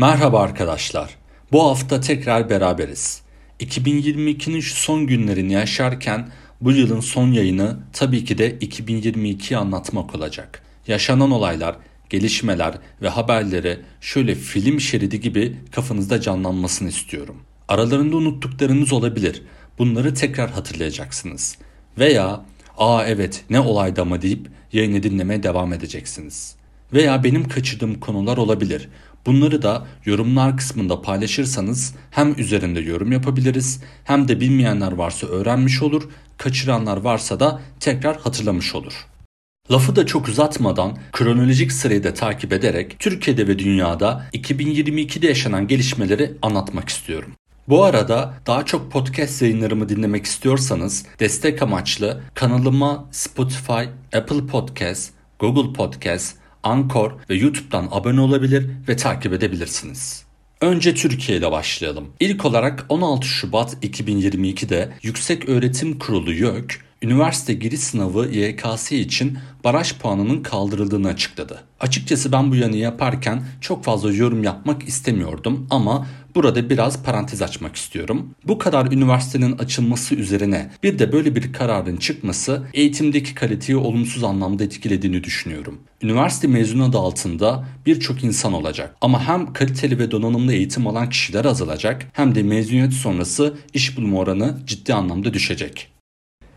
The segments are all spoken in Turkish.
Merhaba arkadaşlar. Bu hafta tekrar beraberiz. 2022'nin şu son günlerini yaşarken bu yılın son yayını tabii ki de 2022'yi anlatmak olacak. Yaşanan olaylar, gelişmeler ve haberleri şöyle film şeridi gibi kafanızda canlanmasını istiyorum. Aralarında unuttuklarınız olabilir. Bunları tekrar hatırlayacaksınız. Veya ''Aa evet ne olaydı ama'' deyip yayını dinlemeye devam edeceksiniz. Veya benim kaçırdığım konular olabilir. Bunları da yorumlar kısmında paylaşırsanız hem üzerinde yorum yapabiliriz hem de bilmeyenler varsa öğrenmiş olur, kaçıranlar varsa da tekrar hatırlamış olur. Lafı da çok uzatmadan kronolojik sırayı da takip ederek Türkiye'de ve dünyada 2022'de yaşanan gelişmeleri anlatmak istiyorum. Bu arada daha çok podcast yayınlarımı dinlemek istiyorsanız destek amaçlı kanalıma Spotify, Apple Podcast, Google Podcast, Anchor ve YouTube'dan abone olabilir ve takip edebilirsiniz. Önce Türkiye ile başlayalım. İlk olarak 16 Şubat 2022'de Yüksek Öğretim Kurulu YÖK, üniversite giriş sınavı YKS için baraj puanının kaldırıldığını açıkladı. Açıkçası ben bu yanı yaparken çok fazla yorum yapmak istemiyordum ama burada biraz parantez açmak istiyorum. Bu kadar üniversitenin açılması üzerine bir de böyle bir kararın çıkması eğitimdeki kaliteyi olumsuz anlamda etkilediğini düşünüyorum. Üniversite mezunu adı altında birçok insan olacak ama hem kaliteli ve donanımlı eğitim alan kişiler azalacak hem de mezuniyet sonrası iş bulma oranı ciddi anlamda düşecek.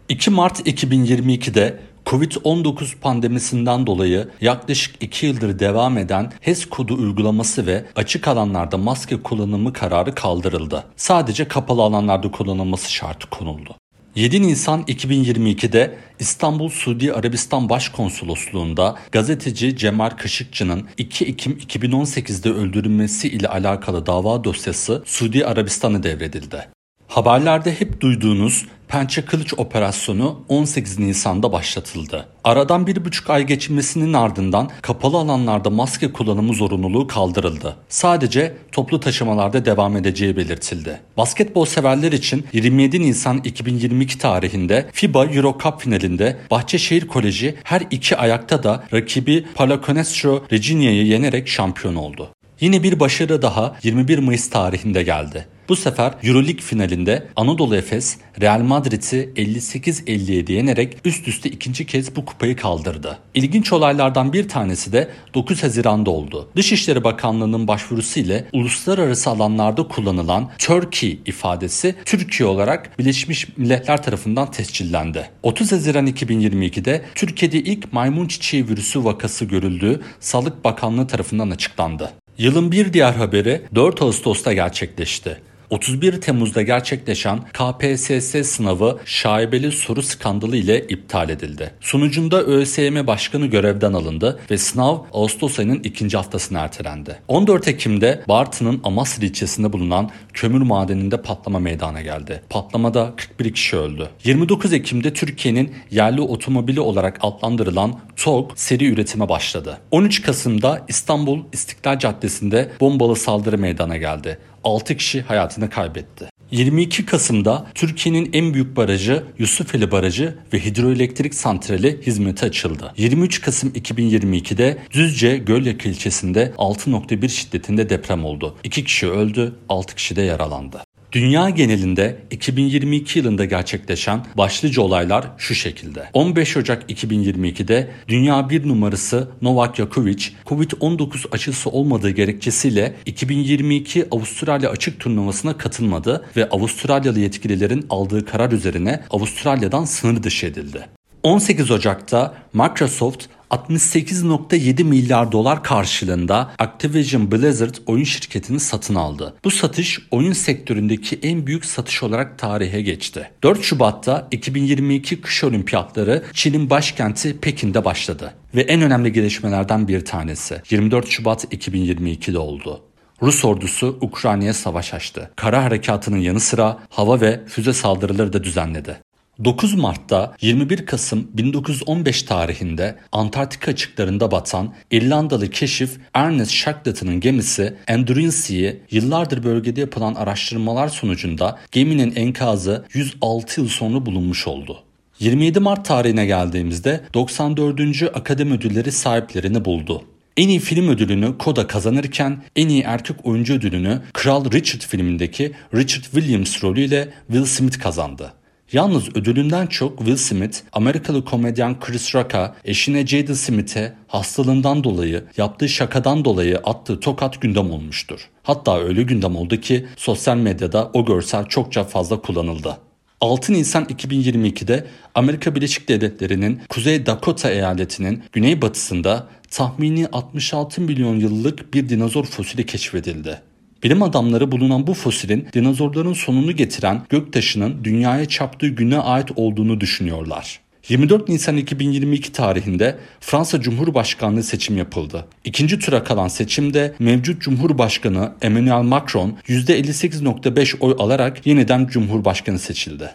2 Mart 2022'de Covid-19 pandemisinden dolayı yaklaşık 2 yıldır devam eden HES kodu uygulaması ve açık alanlarda maske kullanımı kararı kaldırıldı. Sadece kapalı alanlarda kullanılması şartı konuldu. 7 Nisan 2022'de İstanbul Suudi Arabistan Başkonsolosluğu'nda gazeteci Cemal Kaşıkçı'nın 2 Ekim 2018'de öldürülmesi ile alakalı dava dosyası Suudi Arabistan'a devredildi. Haberlerde hep duyduğunuz Pençe Kılıç operasyonu 18 Nisan'da başlatıldı. Aradan bir buçuk ay geçmesinin ardından kapalı alanlarda maske kullanımı zorunluluğu kaldırıldı. Sadece toplu taşımalarda devam edeceği belirtildi. Basketbol severler için 27 Nisan 2022 tarihinde FIBA Euro Cup finalinde Bahçeşehir Koleji her iki ayakta da rakibi Palaconesco Reginia'yı yenerek şampiyon oldu. Yine bir başarı daha 21 Mayıs tarihinde geldi. Bu sefer Euroleague finalinde Anadolu Efes Real Madrid'i 58-57 yenerek üst üste ikinci kez bu kupayı kaldırdı. İlginç olaylardan bir tanesi de 9 Haziran'da oldu. Dışişleri Bakanlığı'nın başvurusu ile uluslararası alanlarda kullanılan Turkey ifadesi Türkiye olarak Birleşmiş Milletler tarafından tescillendi. 30 Haziran 2022'de Türkiye'de ilk maymun çiçeği virüsü vakası görüldüğü Sağlık Bakanlığı tarafından açıklandı. Yılın bir diğer haberi 4 Ağustos'ta gerçekleşti. 31 Temmuz'da gerçekleşen KPSS sınavı şaibeli soru skandalı ile iptal edildi. Sonucunda ÖSYM Başkanı görevden alındı ve sınav Ağustos ayının ikinci haftasına ertelendi. 14 Ekim'de Bartın'ın Amasya ilçesinde bulunan kömür madeninde patlama meydana geldi. Patlamada 41 kişi öldü. 29 Ekim'de Türkiye'nin yerli otomobili olarak adlandırılan TOG seri üretime başladı. 13 Kasım'da İstanbul İstiklal Caddesi'nde bombalı saldırı meydana geldi. 6 kişi hayatını kaybetti. 22 Kasım'da Türkiye'nin en büyük barajı Yusufeli Barajı ve hidroelektrik santrali hizmete açıldı. 23 Kasım 2022'de Düzce Gölyaka ilçesinde 6.1 şiddetinde deprem oldu. 2 kişi öldü, 6 kişi de yaralandı. Dünya genelinde 2022 yılında gerçekleşen başlıca olaylar şu şekilde. 15 Ocak 2022'de dünya bir numarası Novak Djokovic Covid-19 aşısı olmadığı gerekçesiyle 2022 Avustralya açık turnuvasına katılmadı ve Avustralyalı yetkililerin aldığı karar üzerine Avustralya'dan sınır dışı edildi. 18 Ocak'ta Microsoft 68.7 milyar dolar karşılığında Activision Blizzard oyun şirketini satın aldı. Bu satış oyun sektöründeki en büyük satış olarak tarihe geçti. 4 Şubat'ta 2022 kış olimpiyatları Çin'in başkenti Pekin'de başladı. Ve en önemli gelişmelerden bir tanesi 24 Şubat 2022'de oldu. Rus ordusu Ukrayna'ya savaş açtı. Kara harekatının yanı sıra hava ve füze saldırıları da düzenledi. 9 Mart'ta 21 Kasım 1915 tarihinde Antarktika açıklarında batan İrlandalı keşif Ernest Shackleton'ın gemisi Endurance'yi yıllardır bölgede yapılan araştırmalar sonucunda geminin enkazı 106 yıl sonra bulunmuş oldu. 27 Mart tarihine geldiğimizde 94. Akademi Ödülleri sahiplerini buldu. En iyi film ödülünü Koda kazanırken en iyi erkek oyuncu ödülünü Kral Richard filmindeki Richard Williams rolüyle Will Smith kazandı. Yalnız ödülünden çok Will Smith, Amerikalı komedyen Chris Rock'a, eşine Jada Smith'e hastalığından dolayı, yaptığı şakadan dolayı attığı tokat gündem olmuştur. Hatta öyle gündem oldu ki sosyal medyada o görsel çokça fazla kullanıldı. 6 Nisan 2022'de Amerika Birleşik Devletleri'nin Kuzey Dakota eyaletinin güneybatısında tahmini 66 milyon yıllık bir dinozor fosili keşfedildi. Bilim adamları bulunan bu fosilin dinozorların sonunu getiren göktaşının dünyaya çarptığı güne ait olduğunu düşünüyorlar. 24 Nisan 2022 tarihinde Fransa Cumhurbaşkanlığı seçim yapıldı. İkinci tura kalan seçimde mevcut Cumhurbaşkanı Emmanuel Macron %58.5 oy alarak yeniden Cumhurbaşkanı seçildi.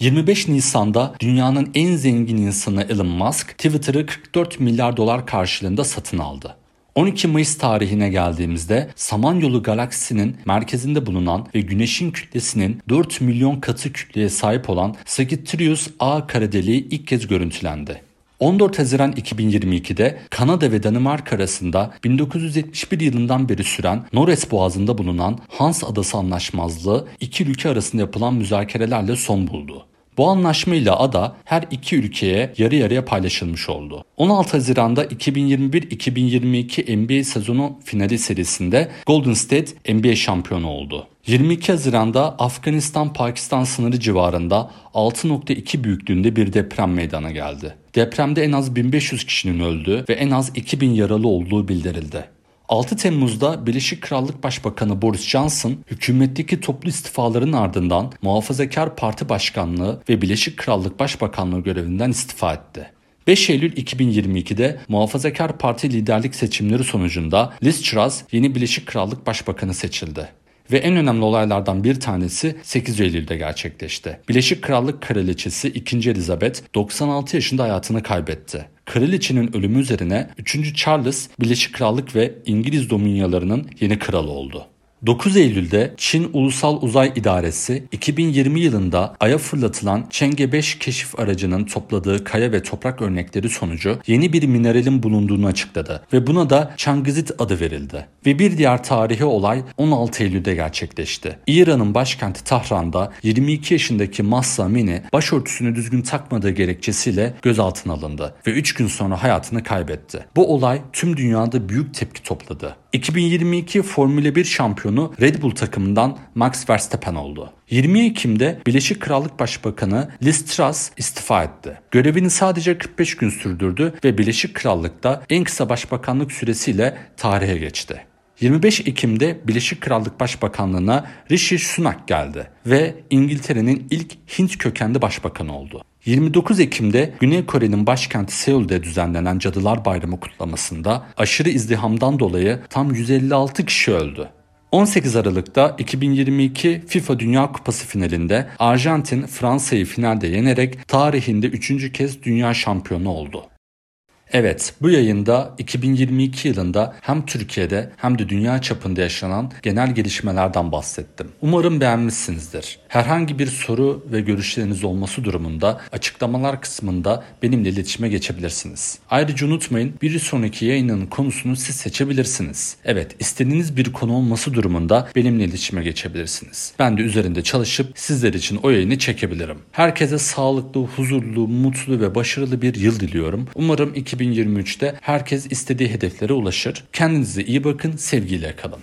25 Nisan'da dünyanın en zengin insanı Elon Musk Twitter'ı 44 milyar dolar karşılığında satın aldı. 12 Mayıs tarihine geldiğimizde Samanyolu galaksisinin merkezinde bulunan ve Güneş'in kütlesinin 4 milyon katı kütleye sahip olan Sagittarius A kara deliği ilk kez görüntülendi. 14 Haziran 2022'de Kanada ve Danimarka arasında 1971 yılından beri süren Norres Boğazı'nda bulunan Hans Adası Anlaşmazlığı iki ülke arasında yapılan müzakerelerle son buldu. Bu anlaşmayla ada her iki ülkeye yarı yarıya paylaşılmış oldu. 16 Haziran'da 2021-2022 NBA sezonu finali serisinde Golden State NBA şampiyonu oldu. 22 Haziran'da Afganistan-Pakistan sınırı civarında 6.2 büyüklüğünde bir deprem meydana geldi. Depremde en az 1500 kişinin öldüğü ve en az 2000 yaralı olduğu bildirildi. 6 Temmuz'da Birleşik Krallık Başbakanı Boris Johnson hükümetteki toplu istifaların ardından Muhafazakar Parti Başkanlığı ve Birleşik Krallık Başbakanlığı görevinden istifa etti. 5 Eylül 2022'de Muhafazakar Parti liderlik seçimleri sonucunda Liz Truss yeni Birleşik Krallık Başbakanı seçildi. Ve en önemli olaylardan bir tanesi 8 Eylül'de gerçekleşti. Birleşik Krallık Kraliçesi 2. Elizabeth 96 yaşında hayatını kaybetti. Kraliçenin ölümü üzerine 3. Charles Birleşik Krallık ve İngiliz dominyalarının yeni kralı oldu. 9 Eylül'de Çin Ulusal Uzay İdaresi 2020 yılında Ay'a fırlatılan Chang'e 5 keşif aracının topladığı kaya ve toprak örnekleri sonucu yeni bir mineralin bulunduğunu açıkladı ve buna da Chang'zit adı verildi. Ve bir diğer tarihi olay 16 Eylül'de gerçekleşti. İran'ın başkenti Tahran'da 22 yaşındaki Mahsa Amini başörtüsünü düzgün takmadığı gerekçesiyle gözaltına alındı ve 3 gün sonra hayatını kaybetti. Bu olay tüm dünyada büyük tepki topladı. 2022 Formula 1 şampiyonu Red Bull takımından Max Verstappen oldu. 20 Ekim'de Birleşik Krallık Başbakanı Liz Truss istifa etti. Görevini sadece 45 gün sürdürdü ve Birleşik Krallık'ta en kısa başbakanlık süresiyle tarihe geçti. 25 Ekim'de Birleşik Krallık Başbakanlığına Rishi Sunak geldi ve İngiltere'nin ilk Hint kökenli başbakanı oldu. 29 Ekim'de Güney Kore'nin başkenti Seul'de düzenlenen Cadılar Bayramı kutlamasında aşırı izdihamdan dolayı tam 156 kişi öldü. 18 Aralık'ta 2022 FIFA Dünya Kupası finalinde Arjantin Fransa'yı finalde yenerek tarihinde 3. kez dünya şampiyonu oldu. Evet, bu yayında 2022 yılında hem Türkiye'de hem de dünya çapında yaşanan genel gelişmelerden bahsettim. Umarım beğenmişsinizdir. Herhangi bir soru ve görüşleriniz olması durumunda açıklamalar kısmında benimle iletişime geçebilirsiniz. Ayrıca unutmayın bir sonraki yayının konusunu siz seçebilirsiniz. Evet, istediğiniz bir konu olması durumunda benimle iletişime geçebilirsiniz. Ben de üzerinde çalışıp sizler için o yayını çekebilirim. Herkese sağlıklı, huzurlu, mutlu ve başarılı bir yıl diliyorum. Umarım 2023'te herkes istediği hedeflere ulaşır. Kendinize iyi bakın, sevgiyle kalın.